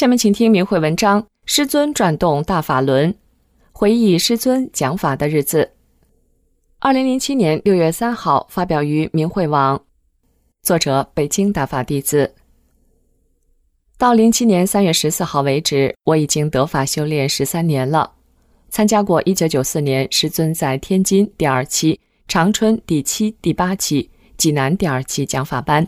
下面请听明慧文章：师尊转动大法轮，回忆师尊讲法的日子。二零零七年六月三号发表于明慧网，作者北京大法弟子。到零七年三月十四号为止，我已经得法修炼十三年了。参加过一九九四年师尊在天津第二期、长春第七、第八期、济南第二期讲法班。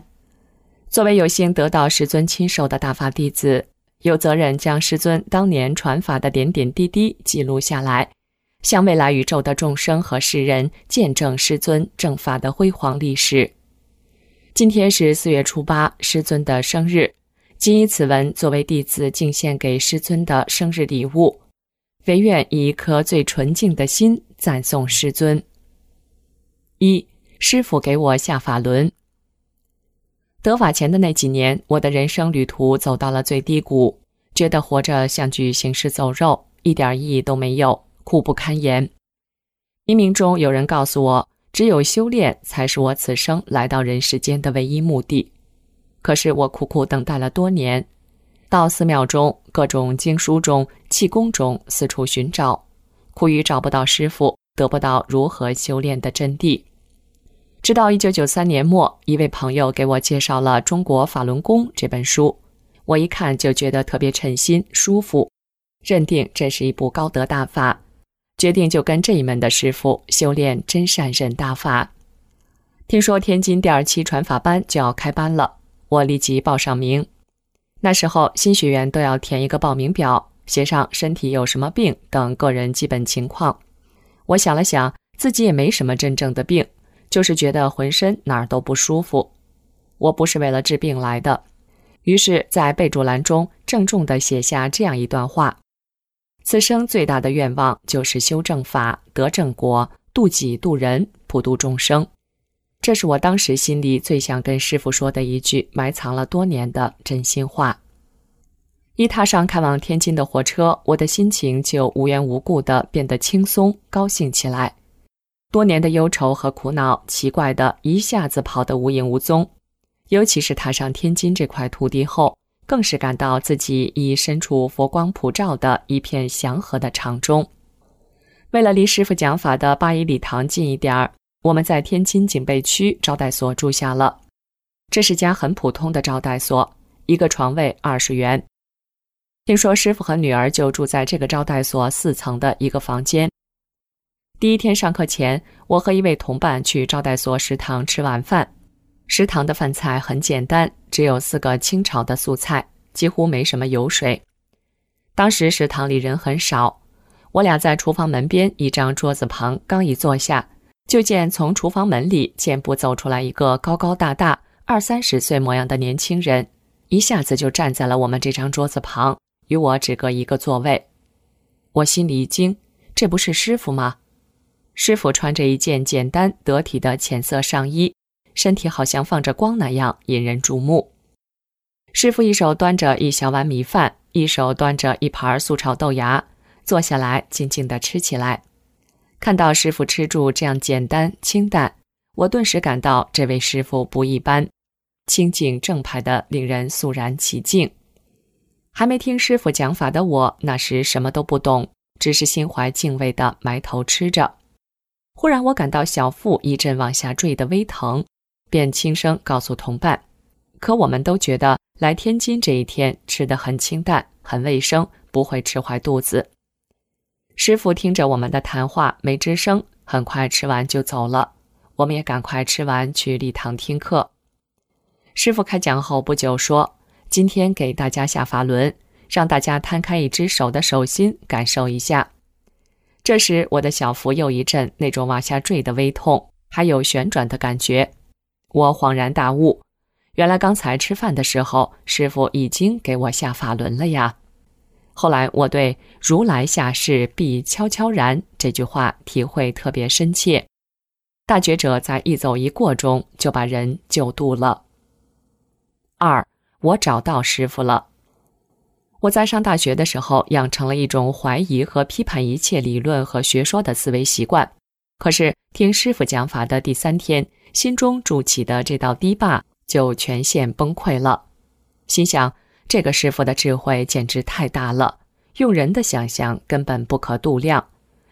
作为有幸得到师尊亲授的大法弟子。有责任将师尊当年传法的点点滴滴记录下来，向未来宇宙的众生和世人见证师尊正法的辉煌历史。今天是四月初八，师尊的生日，谨以此文作为弟子敬献给师尊的生日礼物，唯愿以一颗最纯净的心赞颂师尊。一，师傅给我下法轮。得法前的那几年，我的人生旅途走到了最低谷，觉得活着像具行尸走肉，一点意义都没有，苦不堪言。冥冥中有人告诉我，只有修炼才是我此生来到人世间的唯一目的。可是我苦苦等待了多年，到寺庙中、各种经书中、气功中四处寻找，苦于找不到师傅，得不到如何修炼的真谛。直到一九九三年末，一位朋友给我介绍了《中国法轮功》这本书，我一看就觉得特别称心、舒服，认定这是一部高德大法，决定就跟这一门的师傅修炼真善忍大法。听说天津第二期传法班就要开班了，我立即报上名。那时候新学员都要填一个报名表，写上身体有什么病等个人基本情况。我想了想，自己也没什么真正的病。就是觉得浑身哪儿都不舒服，我不是为了治病来的，于是，在备注栏中郑重地写下这样一段话：此生最大的愿望就是修正法、得正果、度己度人、普度众生。这是我当时心里最想跟师傅说的一句埋藏了多年的真心话。一踏上开往天津的火车，我的心情就无缘无故地变得轻松高兴起来。多年的忧愁和苦恼，奇怪的一下子跑得无影无踪。尤其是踏上天津这块土地后，更是感到自己已身处佛光普照的一片祥和的场中。为了离师傅讲法的八一礼堂近一点儿，我们在天津警备区招待所住下了。这是家很普通的招待所，一个床位二十元。听说师傅和女儿就住在这个招待所四层的一个房间。第一天上课前，我和一位同伴去招待所食堂吃晚饭。食堂的饭菜很简单，只有四个清炒的素菜，几乎没什么油水。当时食堂里人很少，我俩在厨房门边一张桌子旁刚一坐下，就见从厨房门里健步走出来一个高高大大、二三十岁模样的年轻人，一下子就站在了我们这张桌子旁，与我只隔一个座位。我心里一惊，这不是师傅吗？师傅穿着一件简单得体的浅色上衣，身体好像放着光那样引人注目。师傅一手端着一小碗米饭，一手端着一盘素炒豆芽，坐下来静静地吃起来。看到师傅吃住这样简单清淡，我顿时感到这位师傅不一般，清静正派的，令人肃然起敬。还没听师傅讲法的我，那时什么都不懂，只是心怀敬畏地埋头吃着。忽然，我感到小腹一阵往下坠的微疼，便轻声告诉同伴。可我们都觉得来天津这一天吃的很清淡、很卫生，不会吃坏肚子。师傅听着我们的谈话，没吱声，很快吃完就走了。我们也赶快吃完去礼堂听课。师傅开讲后不久说：“今天给大家下法轮，让大家摊开一只手的手心，感受一下。”这时，我的小腹又一阵那种往下坠的微痛，还有旋转的感觉。我恍然大悟，原来刚才吃饭的时候，师傅已经给我下法轮了呀。后来我对“如来下世必悄悄然”这句话体会特别深切。大觉者在一走一过中就把人救度了。二，我找到师傅了。我在上大学的时候养成了一种怀疑和批判一切理论和学说的思维习惯，可是听师傅讲法的第三天，心中筑起的这道堤坝就全线崩溃了。心想，这个师傅的智慧简直太大了，用人的想象根本不可度量，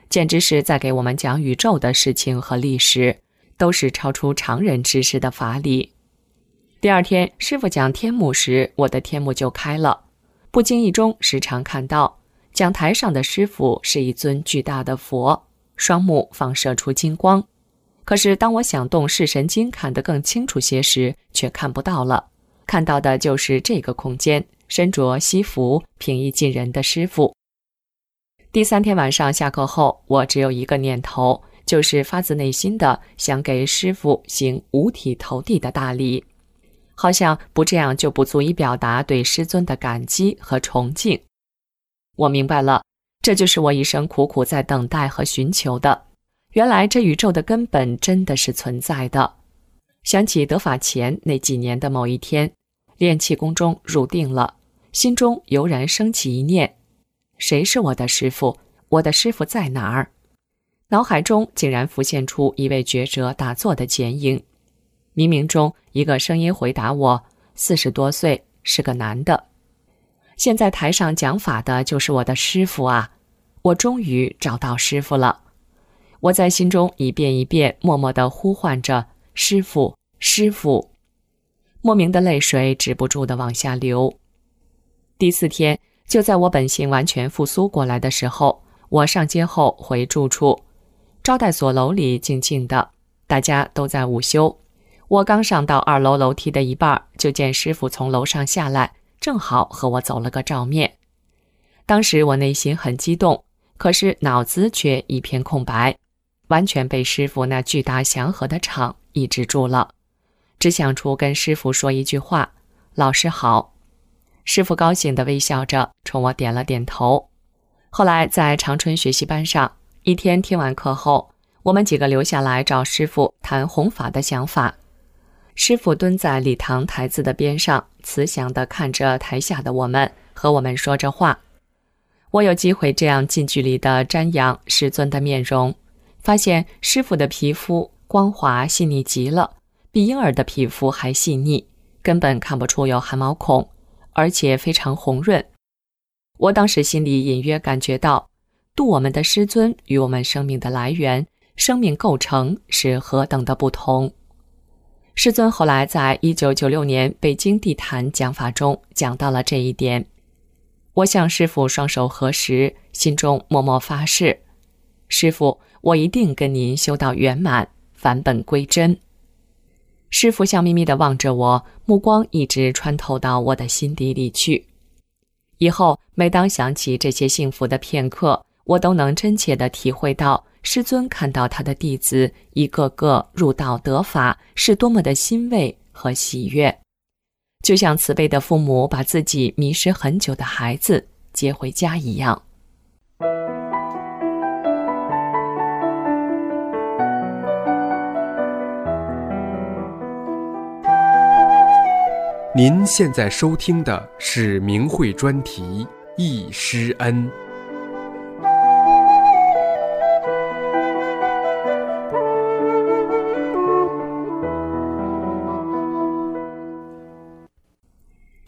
简直是在给我们讲宇宙的事情和历史，都是超出常人知识的法理。第二天，师傅讲天目时，我的天目就开了。不经意中，时常看到讲台上的师傅是一尊巨大的佛，双目放射出金光。可是，当我想动视神经看得更清楚些时，却看不到了。看到的就是这个空间，身着西服、平易近人的师傅。第三天晚上下课后，我只有一个念头，就是发自内心的想给师傅行五体投地的大礼。好像不这样就不足以表达对师尊的感激和崇敬。我明白了，这就是我一生苦苦在等待和寻求的。原来这宇宙的根本真的是存在的。想起得法前那几年的某一天，练气功中入定了，心中油然升起一念：谁是我的师傅？我的师傅在哪儿？脑海中竟然浮现出一位觉者打坐的剪影。冥冥中，一个声音回答我：“四十多岁，是个男的。现在台上讲法的就是我的师傅啊！我终于找到师傅了。我在心中一遍一遍默默地呼唤着：‘师傅，师傅！’莫名的泪水止不住地往下流。第四天，就在我本性完全复苏过来的时候，我上街后回住处，招待所楼里静静的，大家都在午休。我刚上到二楼楼梯的一半，就见师傅从楼上下来，正好和我走了个照面。当时我内心很激动，可是脑子却一片空白，完全被师傅那巨大祥和的场抑制住了。只想出跟师傅说一句话：“老师好。”师傅高兴地微笑着冲我点了点头。后来在长春学习班上，一天听完课后，我们几个留下来找师傅谈弘法的想法。师傅蹲在礼堂台子的边上，慈祥地看着台下的我们，和我们说着话。我有机会这样近距离地瞻仰师尊的面容，发现师傅的皮肤光滑细腻极了，比婴儿的皮肤还细腻，根本看不出有汗毛孔，而且非常红润。我当时心里隐约感觉到，度我们的师尊与我们生命的来源、生命构成是何等的不同。师尊后来在一九九六年北京地坛讲法中讲到了这一点。我向师傅双手合十，心中默默发誓：师傅，我一定跟您修道圆满，返本归真。师傅笑眯眯地望着我，目光一直穿透到我的心底里去。以后每当想起这些幸福的片刻，我都能真切地体会到。师尊看到他的弟子一个个入道得法，是多么的欣慰和喜悦，就像慈悲的父母把自己迷失很久的孩子接回家一样。您现在收听的是明慧专题《易师恩》。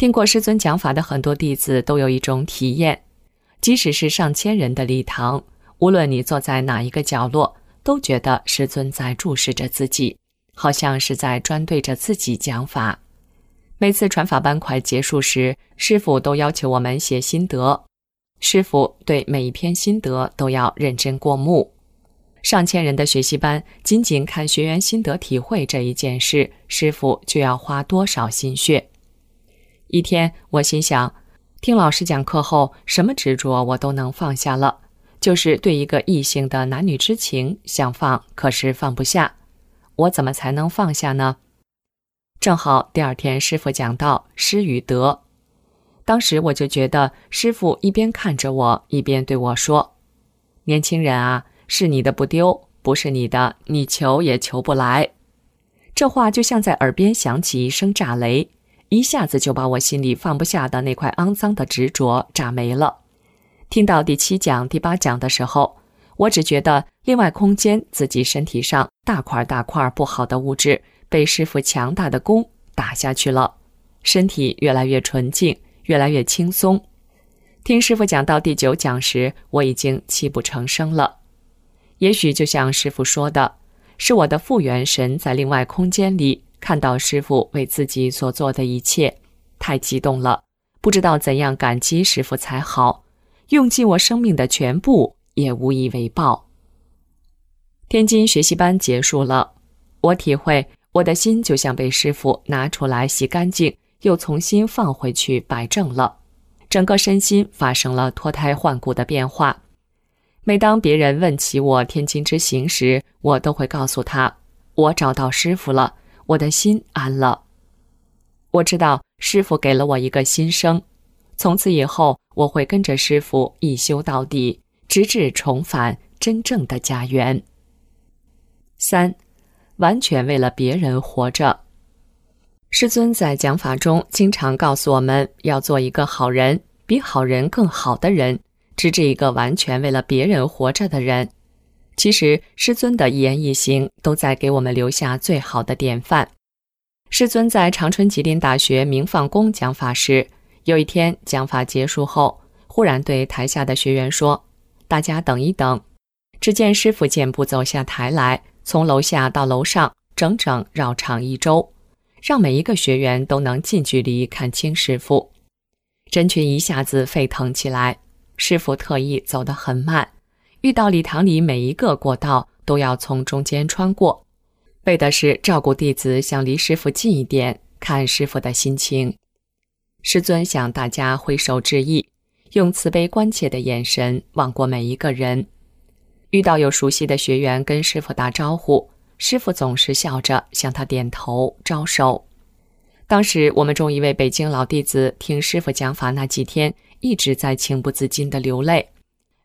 听过师尊讲法的很多弟子都有一种体验，即使是上千人的礼堂，无论你坐在哪一个角落，都觉得师尊在注视着自己，好像是在专对着自己讲法。每次传法班快结束时，师傅都要求我们写心得，师傅对每一篇心得都要认真过目。上千人的学习班，仅仅看学员心得体会这一件事，师傅就要花多少心血？一天，我心想，听老师讲课后，什么执着我都能放下了，就是对一个异性的男女之情想放，可是放不下。我怎么才能放下呢？正好第二天师傅讲到失与得，当时我就觉得师傅一边看着我，一边对我说：“年轻人啊，是你的不丢，不是你的，你求也求不来。”这话就像在耳边响起一声炸雷，一下子就把我心里放不下的那块肮脏的执着炸没了。听到第七讲、第八讲的时候，我只觉得另外空间自己身体上大块大块不好的物质被师傅强大的功打下去了，身体越来越纯净，越来越轻松。听师傅讲到第九讲时，我已经泣不成声了。也许就像师傅说的。是我的复原神在另外空间里看到师傅为自己所做的一切，太激动了，不知道怎样感激师傅才好，用尽我生命的全部也无以为报。天津学习班结束了，我体会我的心就像被师傅拿出来洗干净，又重新放回去摆正了，整个身心发生了脱胎换骨的变化。每当别人问起我天津之行时，我都会告诉他：“我找到师傅了，我的心安了。我知道师傅给了我一个新生，从此以后我会跟着师傅一修到底，直至重返真正的家园。”三，完全为了别人活着。师尊在讲法中经常告诉我们要做一个好人，比好人更好的人。直至一个完全为了别人活着的人，其实师尊的一言一行都在给我们留下最好的典范。师尊在长春吉林大学明放宫讲法时，有一天讲法结束后，忽然对台下的学员说：“大家等一等。”只见师傅健步走下台来，从楼下到楼上，整整绕场一周，让每一个学员都能近距离看清师傅。人群一下子沸腾起来。师傅特意走得很慢，遇到礼堂里每一个过道都要从中间穿过，为的是照顾弟子想离师傅近一点，看师傅的心情。师尊向大家挥手致意，用慈悲关切的眼神望过每一个人。遇到有熟悉的学员跟师傅打招呼，师傅总是笑着向他点头招手。当时我们中一位北京老弟子听师傅讲法那几天。一直在情不自禁地流泪，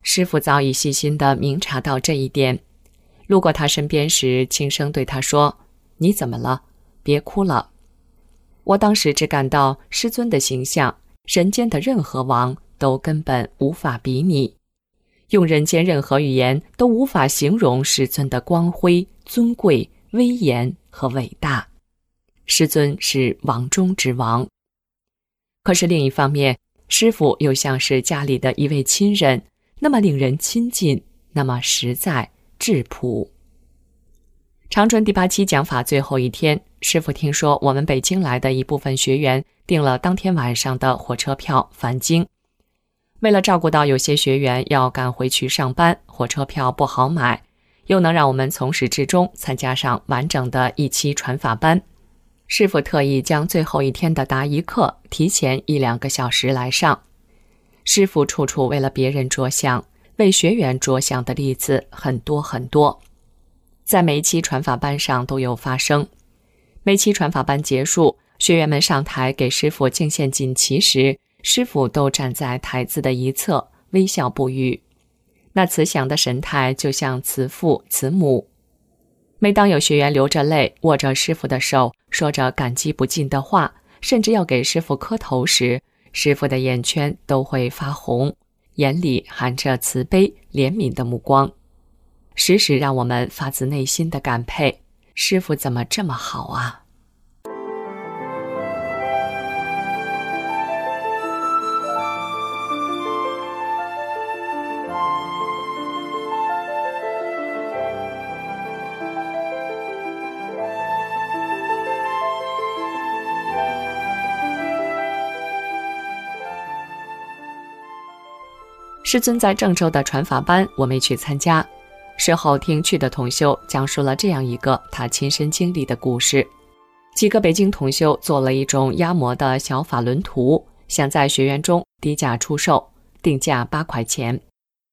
师傅早已细心地明察到这一点。路过他身边时，轻声对他说：“你怎么了？别哭了。”我当时只感到师尊的形象，人间的任何王都根本无法比拟，用人间任何语言都无法形容师尊的光辉、尊贵、威严和伟大。师尊是王中之王。可是另一方面，师傅又像是家里的一位亲人，那么令人亲近，那么实在质朴。长春第八期讲法最后一天，师傅听说我们北京来的一部分学员订了当天晚上的火车票返京。为了照顾到有些学员要赶回去上班，火车票不好买，又能让我们从始至终参加上完整的一期传法班。师傅特意将最后一天的答疑课提前一两个小时来上。师傅处处为了别人着想、为学员着想的例子很多很多，在每一期传法班上都有发生。每期传法班结束，学员们上台给师傅敬献锦旗时，师傅都站在台子的一侧，微笑不语，那慈祥的神态就像慈父慈母。每当有学员流着泪，握着师傅的手，说着感激不尽的话，甚至要给师傅磕头时，师傅的眼圈都会发红，眼里含着慈悲怜悯的目光，时时让我们发自内心的感佩：师傅怎么这么好啊！师尊在郑州的传法班，我没去参加。事后听去的同修讲述了这样一个他亲身经历的故事：几个北京同修做了一种压模的小法轮图，想在学员中低价出售，定价八块钱。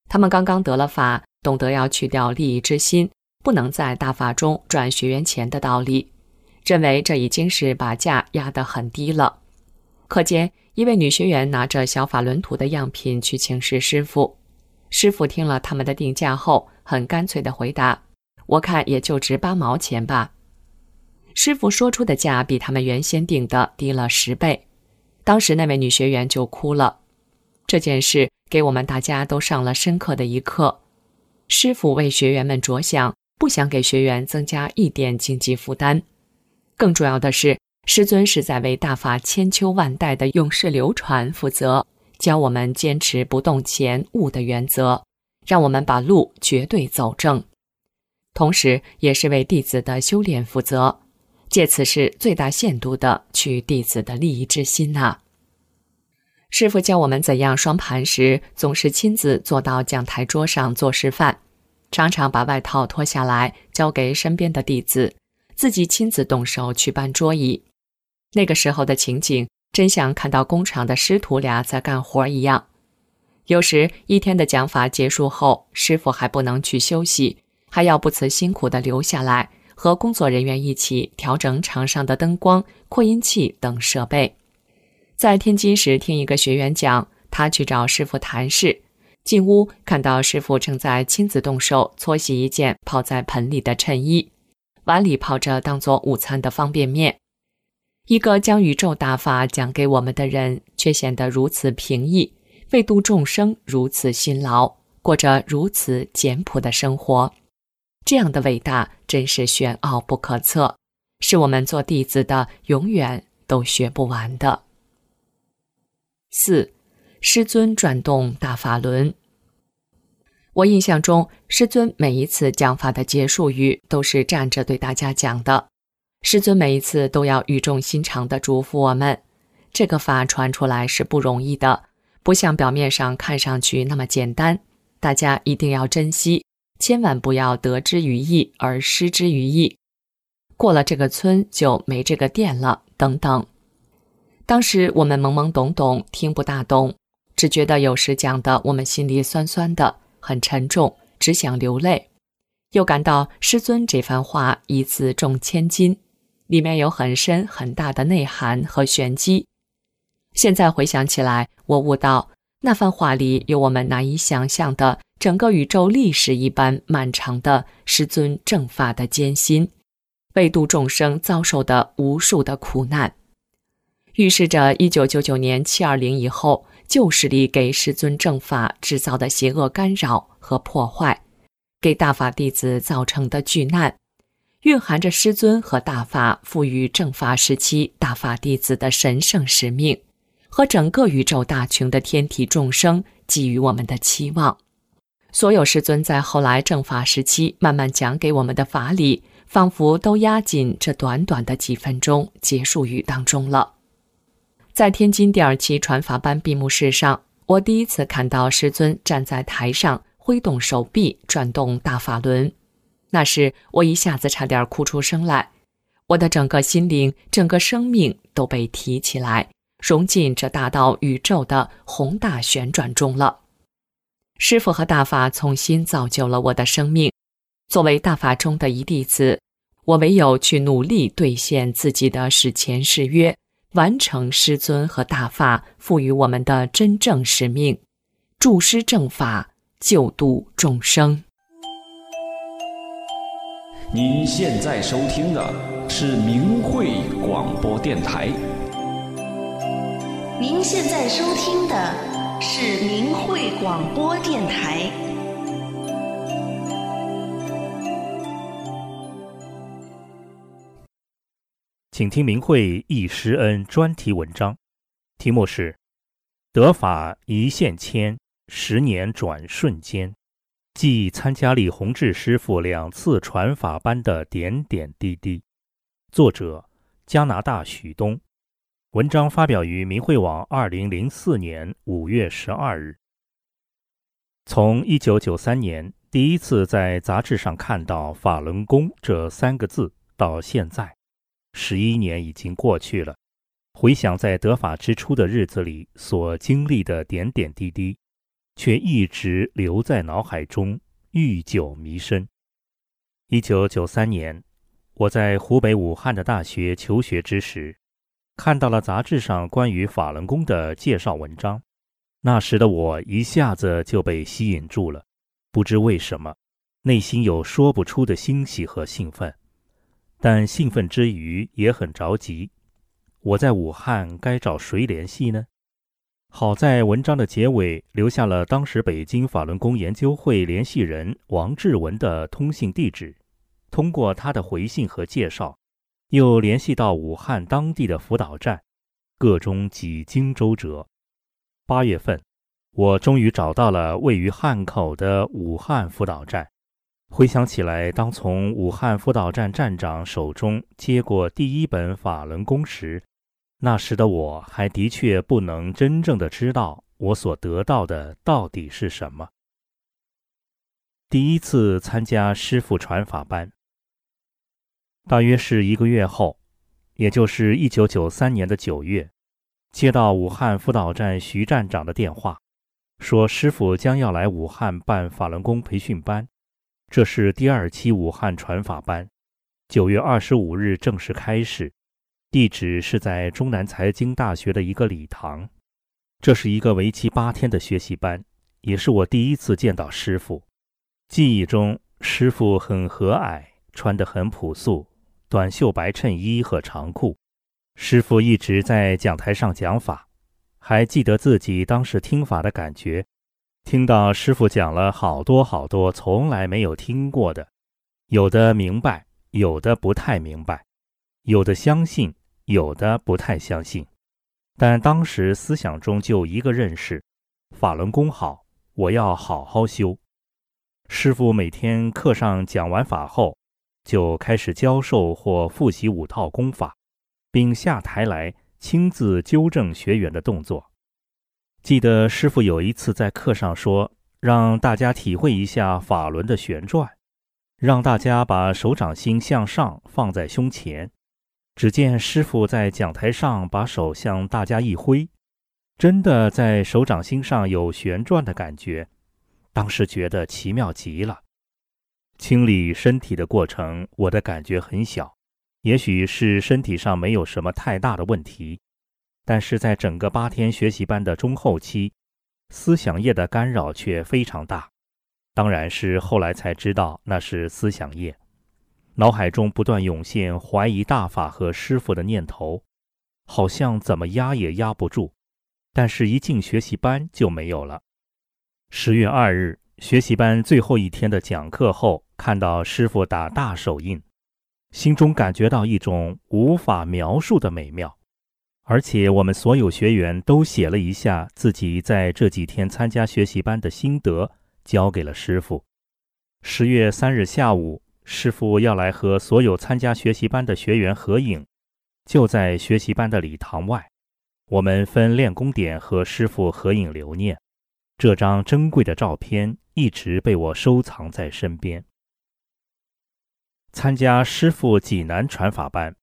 他们刚刚得了法，懂得要去掉利益之心，不能在大法中赚学员钱的道理。认为这已经是把价压得很低了。课间，一位女学员拿着小法轮图的样品去请示师傅，师傅听了他们的定价后，很干脆地回答：“我看也就值八毛钱吧。”师傅说出的价比他们原先定的低了十倍。当时那位女学员就哭了。这件事给我们大家都上了深刻的一课。师傅为学员们着想，不想给学员增加一点经济负担。更重要的是，师尊是在为大法千秋万代的永世流传负责，教我们坚持不动前悟的原则，让我们把路绝对走正。同时，也是为弟子的修炼负责。借此是最大限度的取弟子的利益之心呐。师傅教我们怎样双盘时，总是亲自坐到讲台桌上做示范，常常把外套脱下来交给身边的弟子，自己亲自动手去搬桌椅。那个时候的情景，真像看到工厂的师徒俩在干活一样。有时一天的讲法结束后，师傅还不能去休息，还要不辞辛苦地留下来。和工作人员一起调整场上的灯光、扩音器等设备。在天津时，听一个学员讲，他去找师傅谈事，进屋看到师傅正在亲自动手搓洗一件泡在盆里的衬衣，碗里泡着当做午餐的方便面。一个将宇宙大法讲给我们的人，却显得如此平易，为度众生如此辛劳，过着如此简朴的生活。这样的伟大真是玄奥不可测，是我们做弟子的永远都学不完的。四，师尊转动大法轮。我印象中，师尊每一次讲法的结束语都是站着对大家讲的。师尊每一次都要语重心长地嘱咐我们：这个法传出来是不容易的，不像表面上看上去那么简单，大家一定要珍惜。千万不要得之于意而失之于义，过了这个村就没这个店了。等等，当时我们懵懵懂懂，听不大懂，只觉得有时讲的我们心里酸酸的，很沉重，只想流泪。又感到师尊这番话一字重千金，里面有很深很大的内涵和玄机。现在回想起来，我悟到那番话里有我们难以想象的。整个宇宙历史一般漫长的师尊正法的艰辛，为度众生遭受的无数的苦难，预示着一九九九年七二零以后旧势力给师尊正法制造的邪恶干扰和破坏，给大法弟子造成的巨难，蕴含着师尊和大法赋予正法时期大法弟子的神圣使命，和整个宇宙大群的天体众生给予我们的期望。所有师尊在后来正法时期慢慢讲给我们的法理，仿佛都压进这短短的几分钟结束语当中了。在天津第二期传法班闭幕式上，我第一次看到师尊站在台上挥动手臂转动大法轮，那时我一下子差点哭出声来，我的整个心灵、整个生命都被提起来，融进这大道宇宙的宏大旋转中了。师傅和大法重新造就了我的生命。作为大法中的一弟子，我唯有去努力兑现自己的史前誓约，完成师尊和大法赋予我们的真正使命，助师正法，救度众生。您现在收听的是明慧广播电台。您现在收听的。是明慧广播电台。请听明慧易师恩专题文章，题目是《得法一线牵，十年转瞬间》，即参加李洪志师傅两次传法班的点点滴滴。作者：加拿大许东。文章发表于明慧网，二零零四年五月十二日。从一九九三年第一次在杂志上看到“法轮功”这三个字，到现在，十一年已经过去了。回想在得法之初的日子里所经历的点点滴滴，却一直留在脑海中，愈久弥深。一九九三年，我在湖北武汉的大学求学之时，看到了杂志上关于法轮功的介绍文章。那时的我一下子就被吸引住了，不知为什么，内心有说不出的欣喜和兴奋。但兴奋之余也很着急。我在武汉该找谁联系呢？好在文章的结尾留下了当时北京法轮功研究会联系人王志文的通信地址。通过他的回信和介绍，又联系到武汉当地的辅导站，各中几经周折。八月份，我终于找到了位于汉口的武汉辅导站。回想起来，当从武汉辅导站站长手中接过第一本法轮功时，那时的我还的确不能真正的知道我所得到的到底是什么。第一次参加师傅传法班，大约是一个月后，也就是一九九三年的九月，接到武汉辅导站徐站长的电话，说师傅将要来武汉办法轮功培训班，这是第二期武汉传法班，九月二十五日正式开始。地址是在中南财经大学的一个礼堂，这是一个为期八天的学习班，也是我第一次见到师傅。记忆中，师傅很和蔼，穿得很朴素，短袖白衬衣和长裤。师傅一直在讲台上讲法，还记得自己当时听法的感觉，听到师傅讲了好多好多从来没有听过的，有的明白，有的不太明白，有的相信。有的不太相信，但当时思想中就一个认识：法轮功好，我要好好修。师傅每天课上讲完法后，就开始教授或复习五套功法，并下台来亲自纠正学员的动作。记得师傅有一次在课上说，让大家体会一下法轮的旋转，让大家把手掌心向上放在胸前。只见师傅在讲台上把手向大家一挥，真的在手掌心上有旋转的感觉。当时觉得奇妙极了。清理身体的过程，我的感觉很小，也许是身体上没有什么太大的问题。但是在整个八天学习班的中后期，思想业的干扰却非常大。当然是后来才知道那是思想业。脑海中不断涌现怀疑大法和师傅的念头，好像怎么压也压不住，但是一进学习班就没有了。十月二日，学习班最后一天的讲课后，看到师傅打大手印，心中感觉到一种无法描述的美妙。而且我们所有学员都写了一下自己在这几天参加学习班的心得，交给了师傅。十月三日下午。师傅要来和所有参加学习班的学员合影，就在学习班的礼堂外。我们分练功点和师傅合影留念。这张珍贵的照片一直被我收藏在身边。参加师傅济南传法班，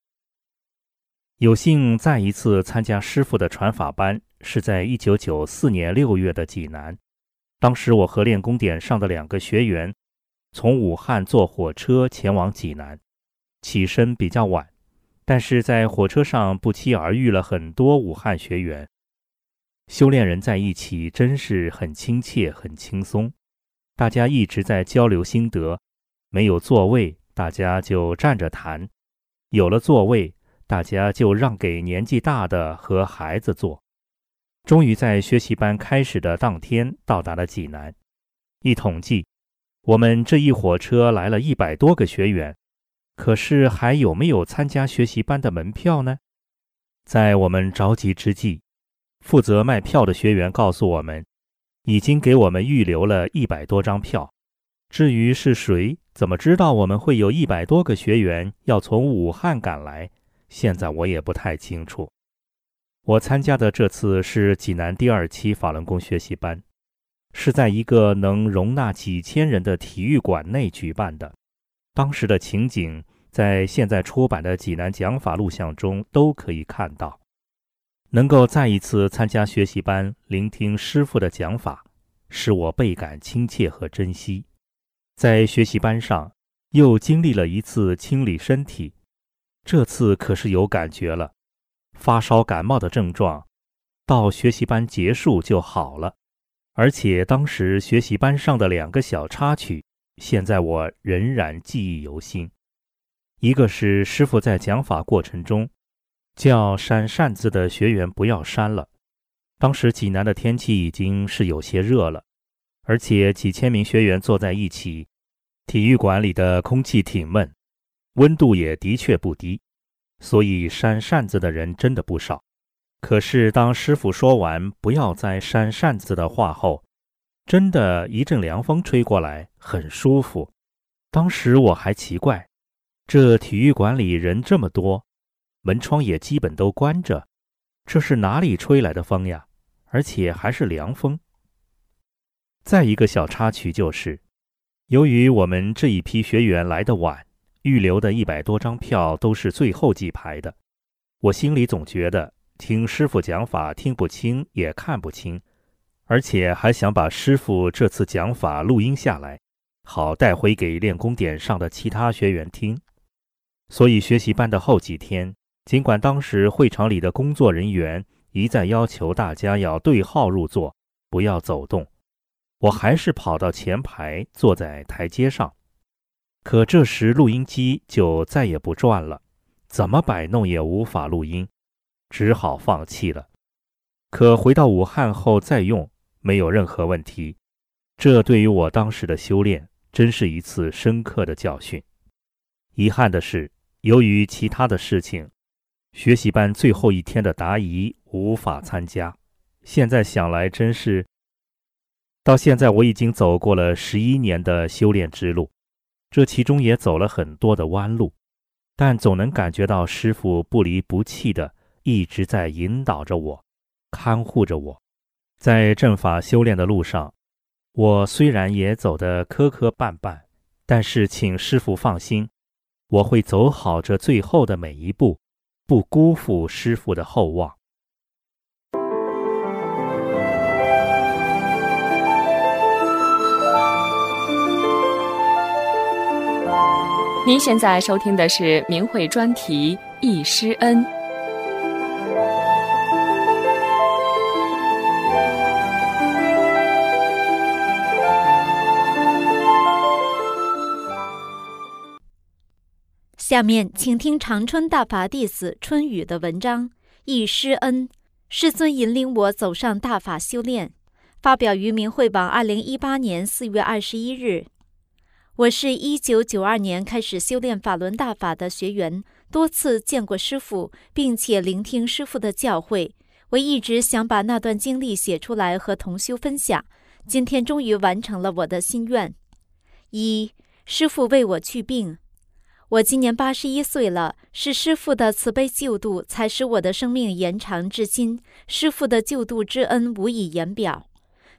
有幸再一次参加师傅的传法班，是在一九九四年六月的济南。当时我和练功点上的两个学员。从武汉坐火车前往济南，起身比较晚，但是在火车上不期而遇了很多武汉学员。修炼人在一起真是很亲切、很轻松，大家一直在交流心得。没有座位，大家就站着谈；有了座位，大家就让给年纪大的和孩子坐。终于在学习班开始的当天到达了济南。一统计。我们这一火车来了一百多个学员，可是还有没有参加学习班的门票呢？在我们着急之际，负责卖票的学员告诉我们，已经给我们预留了一百多张票。至于是谁，怎么知道我们会有一百多个学员要从武汉赶来？现在我也不太清楚。我参加的这次是济南第二期法轮功学习班。是在一个能容纳几千人的体育馆内举办的。当时的情景，在现在出版的济南讲法录像中都可以看到。能够再一次参加学习班，聆听师傅的讲法，使我倍感亲切和珍惜。在学习班上，又经历了一次清理身体，这次可是有感觉了，发烧感冒的症状，到学习班结束就好了。而且当时学习班上的两个小插曲，现在我仍然记忆犹新。一个是师傅在讲法过程中，叫扇扇子的学员不要扇了。当时济南的天气已经是有些热了，而且几千名学员坐在一起，体育馆里的空气挺闷，温度也的确不低，所以扇扇子的人真的不少。可是，当师傅说完“不要再扇扇子”的话后，真的一阵凉风吹过来，很舒服。当时我还奇怪，这体育馆里人这么多，门窗也基本都关着，这是哪里吹来的风呀？而且还是凉风。再一个小插曲就是，由于我们这一批学员来的晚，预留的一百多张票都是最后几排的，我心里总觉得。听师傅讲法听不清也看不清，而且还想把师傅这次讲法录音下来，好带回给练功点上的其他学员听。所以学习班的后几天，尽管当时会场里的工作人员一再要求大家要对号入座，不要走动，我还是跑到前排坐在台阶上。可这时录音机就再也不转了，怎么摆弄也无法录音。只好放弃了。可回到武汉后再用，没有任何问题。这对于我当时的修炼，真是一次深刻的教训。遗憾的是，由于其他的事情，学习班最后一天的答疑无法参加。现在想来，真是……到现在我已经走过了十一年的修炼之路，这其中也走了很多的弯路，但总能感觉到师傅不离不弃的。一直在引导着我，看护着我，在正法修炼的路上，我虽然也走得磕磕绊绊，但是请师傅放心，我会走好这最后的每一步，不辜负师傅的厚望。您现在收听的是明慧专题《易师恩》。下面请听长春大法弟子春雨的文章《忆师恩》，师尊引领我走上大法修炼，发表于明慧网，二零一八年四月二十一日。我是一九九二年开始修炼法轮大法的学员，多次见过师傅，并且聆听师傅的教诲。我一直想把那段经历写出来和同修分享，今天终于完成了我的心愿。一，师傅为我去病。我今年八十一岁了，是师父的慈悲救度，才使我的生命延长至今。师父的救度之恩无以言表。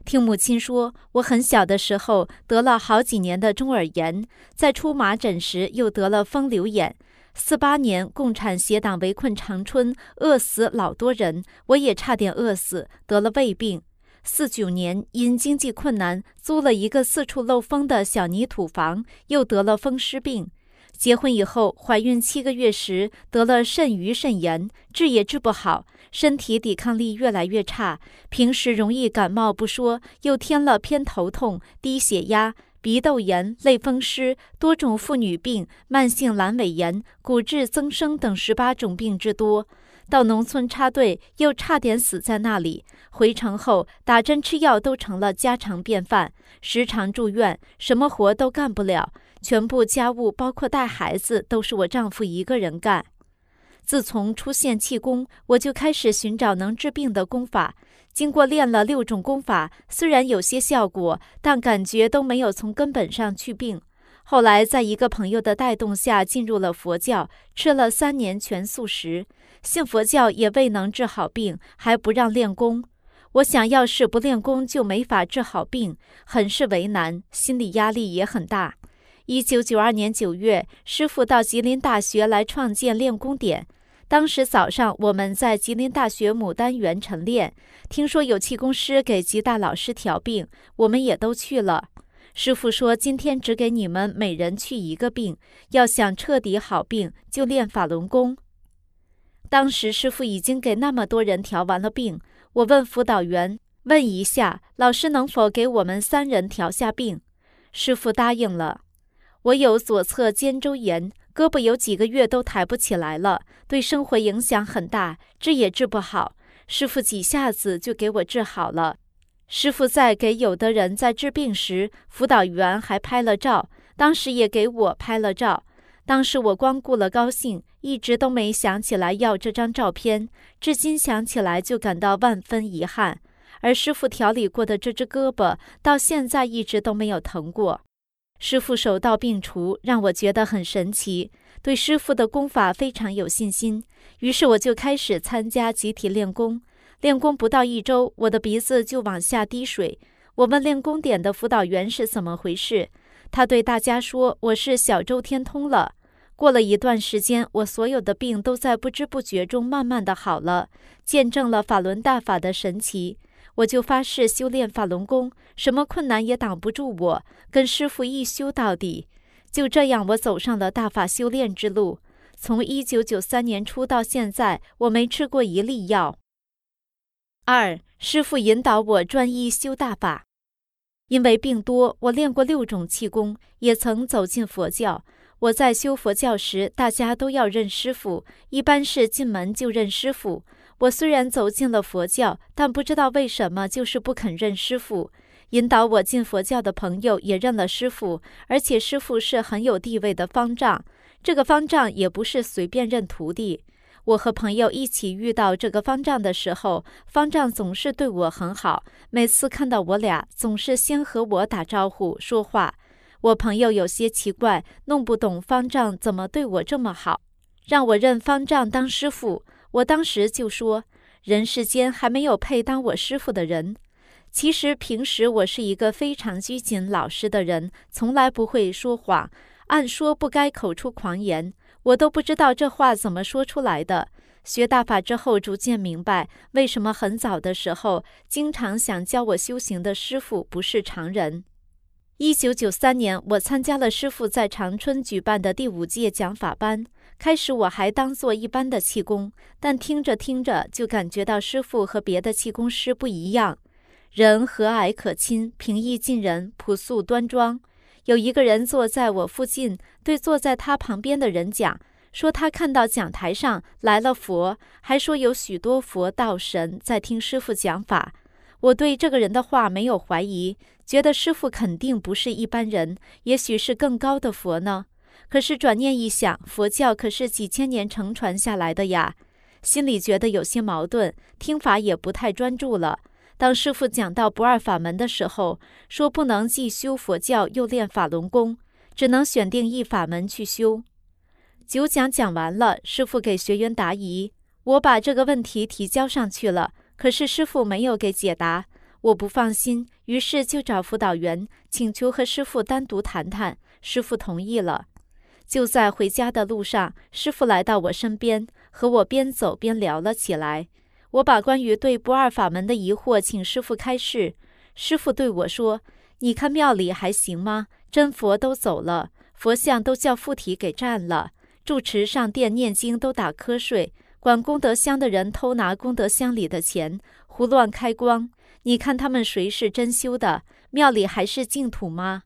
听母亲说，我很小的时候得了好几年的中耳炎，在出麻疹时又得了风流眼。四八年共产邪党围困长春，饿死老多人，我也差点饿死，得了胃病。四九年因经济困难，租了一个四处漏风的小泥土房，又得了风湿病。结婚以后，怀孕七个月时得了肾盂肾炎，治也治不好，身体抵抗力越来越差。平时容易感冒不说，又添了偏头痛、低血压、鼻窦炎、类风湿、多种妇女病、慢性阑尾炎、骨质增生等十八种病之多。到农村插队，又差点死在那里。回城后，打针吃药都成了家常便饭，时常住院，什么活都干不了。全部家务，包括带孩子，都是我丈夫一个人干。自从出现气功，我就开始寻找能治病的功法。经过练了六种功法，虽然有些效果，但感觉都没有从根本上去病。后来，在一个朋友的带动下，进入了佛教，吃了三年全素食。信佛教也未能治好病，还不让练功。我想要是不练功，就没法治好病，很是为难，心理压力也很大。一九九二年九月，师傅到吉林大学来创建练功点。当时早上，我们在吉林大学牡丹园晨练，听说有气功师给吉大老师调病，我们也都去了。师傅说今天只给你们每人去一个病，要想彻底好病，就练法轮功。当时师傅已经给那么多人调完了病，我问辅导员，问一下老师能否给我们三人调下病。师傅答应了。我有左侧肩周炎，胳膊有几个月都抬不起来了，对生活影响很大，治也治不好。师傅几下子就给我治好了。师傅在给有的人在治病时，辅导员还拍了照，当时也给我拍了照。当时我光顾了高兴，一直都没想起来要这张照片，至今想起来就感到万分遗憾。而师傅调理过的这只胳膊，到现在一直都没有疼过。师傅手到病除，让我觉得很神奇，对师傅的功法非常有信心。于是我就开始参加集体练功。练功不到一周，我的鼻子就往下滴水。我问练功点的辅导员是怎么回事，他对大家说：“我是小周天通了。”过了一段时间，我所有的病都在不知不觉中慢慢的好了，见证了法轮大法的神奇。我就发誓修炼法轮功，什么困难也挡不住我，跟师傅一修到底。就这样，我走上了大法修炼之路。从一九九三年初到现在，我没吃过一粒药。二师傅引导我专一修大法，因为病多，我练过六种气功，也曾走进佛教。我在修佛教时，大家都要认师傅，一般是进门就认师傅。我虽然走进了佛教，但不知道为什么就是不肯认师傅。引导我进佛教的朋友也认了师傅，而且师傅是很有地位的方丈。这个方丈也不是随便认徒弟。我和朋友一起遇到这个方丈的时候，方丈总是对我很好，每次看到我俩，总是先和我打招呼说话。我朋友有些奇怪，弄不懂方丈怎么对我这么好，让我认方丈当师傅。我当时就说：“人世间还没有配当我师傅的人。”其实平时我是一个非常拘谨老实的人，从来不会说谎。按说不该口出狂言，我都不知道这话怎么说出来的。学大法之后，逐渐明白为什么很早的时候，经常想教我修行的师傅不是常人。一九九三年，我参加了师傅在长春举办的第五届讲法班。开始我还当做一般的气功，但听着听着就感觉到师傅和别的气功师不一样，人和蔼可亲，平易近人，朴素端庄。有一个人坐在我附近，对坐在他旁边的人讲，说他看到讲台上来了佛，还说有许多佛道神在听师傅讲法。我对这个人的话没有怀疑，觉得师傅肯定不是一般人，也许是更高的佛呢。可是转念一想，佛教可是几千年承传下来的呀，心里觉得有些矛盾，听法也不太专注了。当师傅讲到不二法门的时候，说不能既修佛教又练法轮功，只能选定一法门去修。九讲讲完了，师傅给学员答疑，我把这个问题提交上去了，可是师傅没有给解答，我不放心，于是就找辅导员请求和师傅单独谈谈，师傅同意了。就在回家的路上，师傅来到我身边，和我边走边聊了起来。我把关于对不二法门的疑惑请师傅开示。师傅对我说：“你看庙里还行吗？真佛都走了，佛像都叫附体给占了，住持上殿念经都打瞌睡，管功德箱的人偷拿功德箱里的钱，胡乱开光。你看他们谁是真修的？庙里还是净土吗？”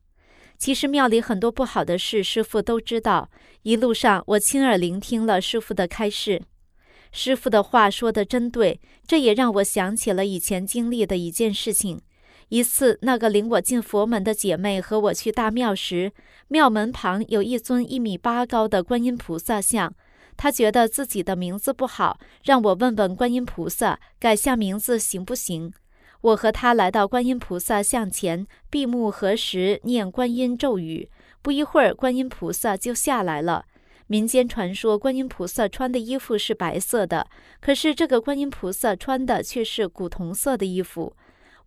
其实庙里很多不好的事，师傅都知道。一路上，我亲耳聆听了师傅的开示。师傅的话说的真对，这也让我想起了以前经历的一件事情。一次，那个领我进佛门的姐妹和我去大庙时，庙门旁有一尊一米八高的观音菩萨像。她觉得自己的名字不好，让我问问观音菩萨，改下名字行不行？我和他来到观音菩萨像前，闭目合十，念观音咒语。不一会儿，观音菩萨就下来了。民间传说，观音菩萨穿的衣服是白色的，可是这个观音菩萨穿的却是古铜色的衣服。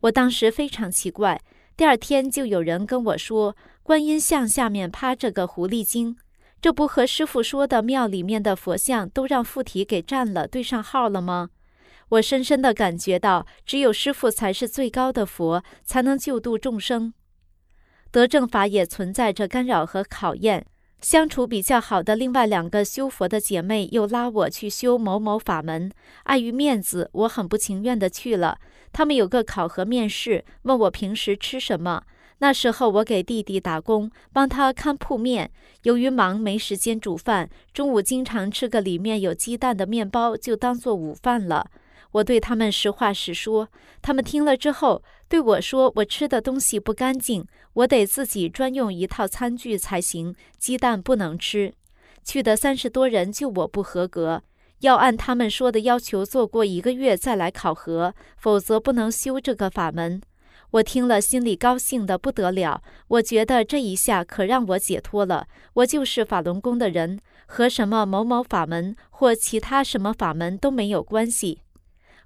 我当时非常奇怪。第二天就有人跟我说，观音像下面趴着个狐狸精，这不和师傅说的庙里面的佛像都让附体给占了，对上号了吗？我深深地感觉到，只有师傅才是最高的佛，才能救度众生。得正法也存在着干扰和考验。相处比较好的另外两个修佛的姐妹又拉我去修某某法门，碍于面子，我很不情愿的去了。他们有个考核面试，问我平时吃什么。那时候我给弟弟打工，帮他看铺面。由于忙没时间煮饭，中午经常吃个里面有鸡蛋的面包，就当做午饭了。我对他们实话实说，他们听了之后对我说：“我吃的东西不干净，我得自己专用一套餐具才行，鸡蛋不能吃。”去的三十多人就我不合格，要按他们说的要求做过一个月再来考核，否则不能修这个法门。我听了，心里高兴的不得了。我觉得这一下可让我解脱了。我就是法轮功的人，和什么某某法门或其他什么法门都没有关系。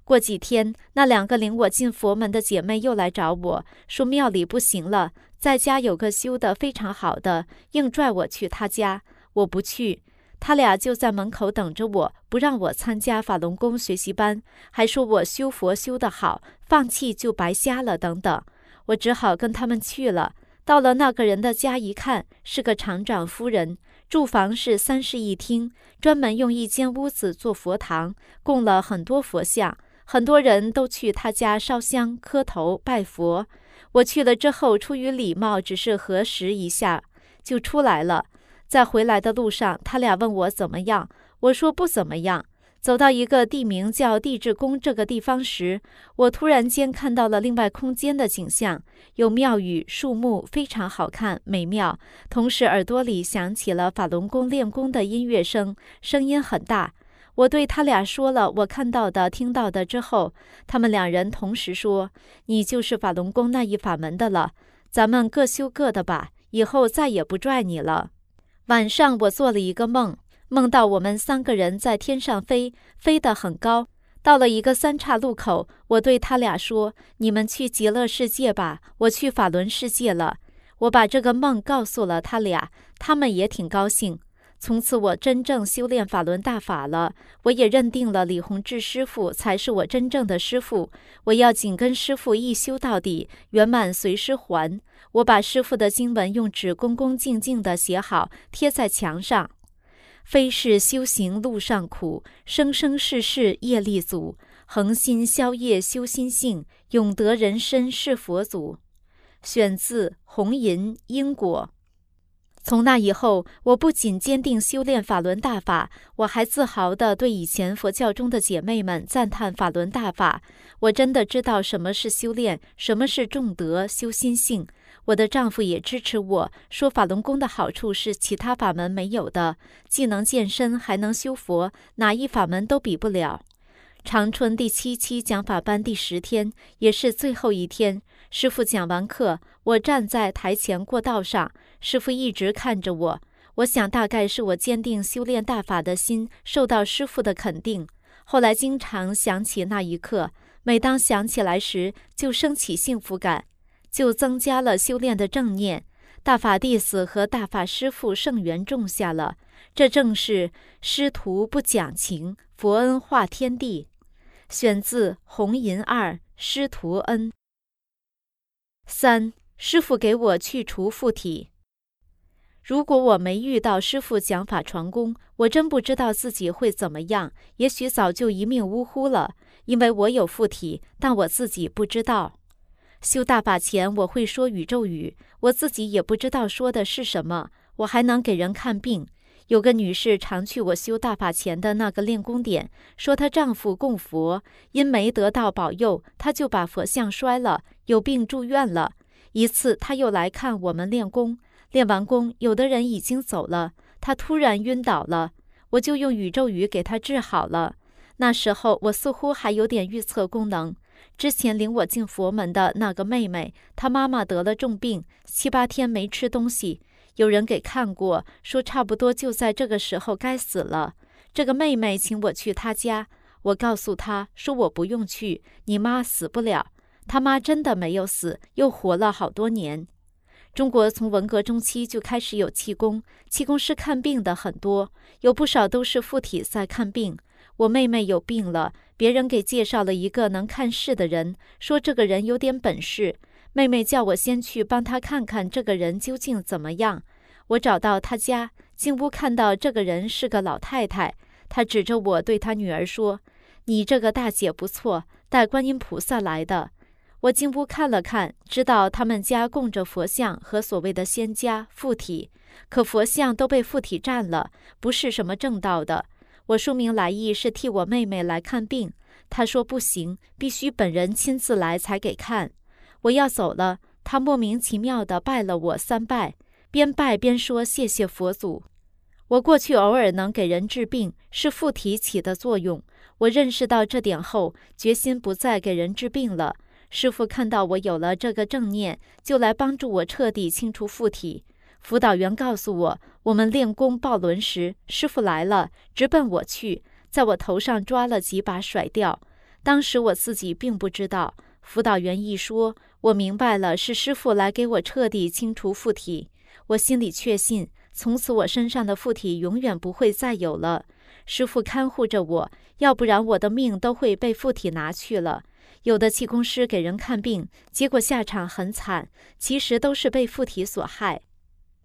过几天，那两个领我进佛门的姐妹又来找我说庙里不行了，在家有个修的非常好的，硬拽我去他家。我不去。他俩就在门口等着我，不让我参加法轮功学习班，还说我修佛修得好，放弃就白瞎了等等。我只好跟他们去了。到了那个人的家一看，是个厂长夫人，住房是三室一厅，专门用一间屋子做佛堂，供了很多佛像，很多人都去他家烧香、磕头、拜佛。我去了之后，出于礼貌，只是核实一下，就出来了。在回来的路上，他俩问我怎么样，我说不怎么样。走到一个地名叫地质宫这个地方时，我突然间看到了另外空间的景象，有庙宇、树木，非常好看美妙。同时，耳朵里响起了法轮功练功的音乐声，声音很大。我对他俩说了我看到的、听到的之后，他们两人同时说：“你就是法轮功那一法门的了，咱们各修各的吧，以后再也不拽你了。”晚上我做了一个梦，梦到我们三个人在天上飞，飞得很高。到了一个三岔路口，我对他俩说：“你们去极乐世界吧，我去法轮世界了。”我把这个梦告诉了他俩，他们也挺高兴。从此我真正修炼法轮大法了，我也认定了李洪志师傅才是我真正的师傅。我要紧跟师傅一修到底，圆满随师还。我把师傅的经文用纸恭恭敬敬地写好，贴在墙上。非是修行路上苦，生生世世业力阻。恒心消业修心性，永得人身是佛祖。选自《红银因果》。从那以后，我不仅坚定修炼法轮大法，我还自豪地对以前佛教中的姐妹们赞叹法轮大法。我真的知道什么是修炼，什么是重德修心性。我的丈夫也支持我说，法轮功的好处是其他法门没有的，既能健身，还能修佛，哪一法门都比不了。长春第七期讲法班第十天，也是最后一天。师傅讲完课，我站在台前过道上，师傅一直看着我。我想大概是我坚定修炼大法的心受到师傅的肯定。后来经常想起那一刻，每当想起来时，就升起幸福感，就增加了修炼的正念。大法弟子和大法师父圣缘种下了，这正是师徒不讲情，佛恩化天地。选自《红银二》，师徒恩。三师傅给我去除附体。如果我没遇到师傅讲法传功，我真不知道自己会怎么样。也许早就一命呜呼了。因为我有附体，但我自己不知道。修大法前，我会说宇宙语，我自己也不知道说的是什么。我还能给人看病。有个女士常去我修大法前的那个练功点，说她丈夫供佛，因没得到保佑，她就把佛像摔了，有病住院了。一次，她又来看我们练功，练完功，有的人已经走了，他突然晕倒了，我就用宇宙语给他治好了。那时候我似乎还有点预测功能。之前领我进佛门的那个妹妹，她妈妈得了重病，七八天没吃东西。有人给看过，说差不多就在这个时候该死了。这个妹妹请我去她家，我告诉她说我不用去，你妈死不了。他妈真的没有死，又活了好多年。中国从文革中期就开始有气功，气功师看病的很多，有不少都是附体在看病。我妹妹有病了，别人给介绍了一个能看事的人，说这个人有点本事。妹妹叫我先去帮她看看这个人究竟怎么样。我找到她家，进屋看到这个人是个老太太。她指着我对她女儿说：“你这个大姐不错，带观音菩萨来的。”我进屋看了看，知道他们家供着佛像和所谓的仙家附体，可佛像都被附体占了，不是什么正道的。我说明来意是替我妹妹来看病，她说不行，必须本人亲自来才给看。我要走了，她莫名其妙地拜了我三拜，边拜边说谢谢佛祖。我过去偶尔能给人治病，是附体起的作用。我认识到这点后，决心不再给人治病了。师傅看到我有了这个正念，就来帮助我彻底清除附体。辅导员告诉我，我们练功抱轮时，师傅来了，直奔我去，在我头上抓了几把甩掉。当时我自己并不知道，辅导员一说，我明白了，是师傅来给我彻底清除附体。我心里确信，从此我身上的附体永远不会再有了。师傅看护着我，要不然我的命都会被附体拿去了。有的气功师给人看病，结果下场很惨，其实都是被附体所害。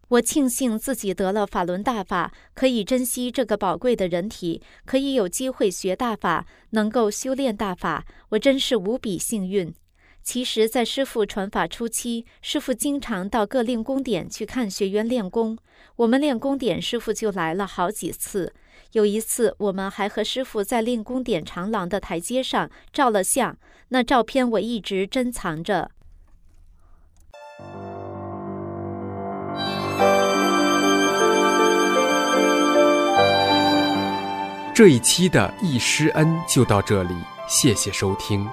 我庆幸自己得了法轮大法，可以珍惜这个宝贵的人体，可以有机会学大法，能够修炼大法，我真是无比幸运。其实，在师傅传法初期，师傅经常到各练功点去看学员练功，我们练功点，师傅就来了好几次。有一次，我们还和师傅在练功点长廊的台阶上照了相，那照片我一直珍藏着。这一期的易师恩就到这里，谢谢收听。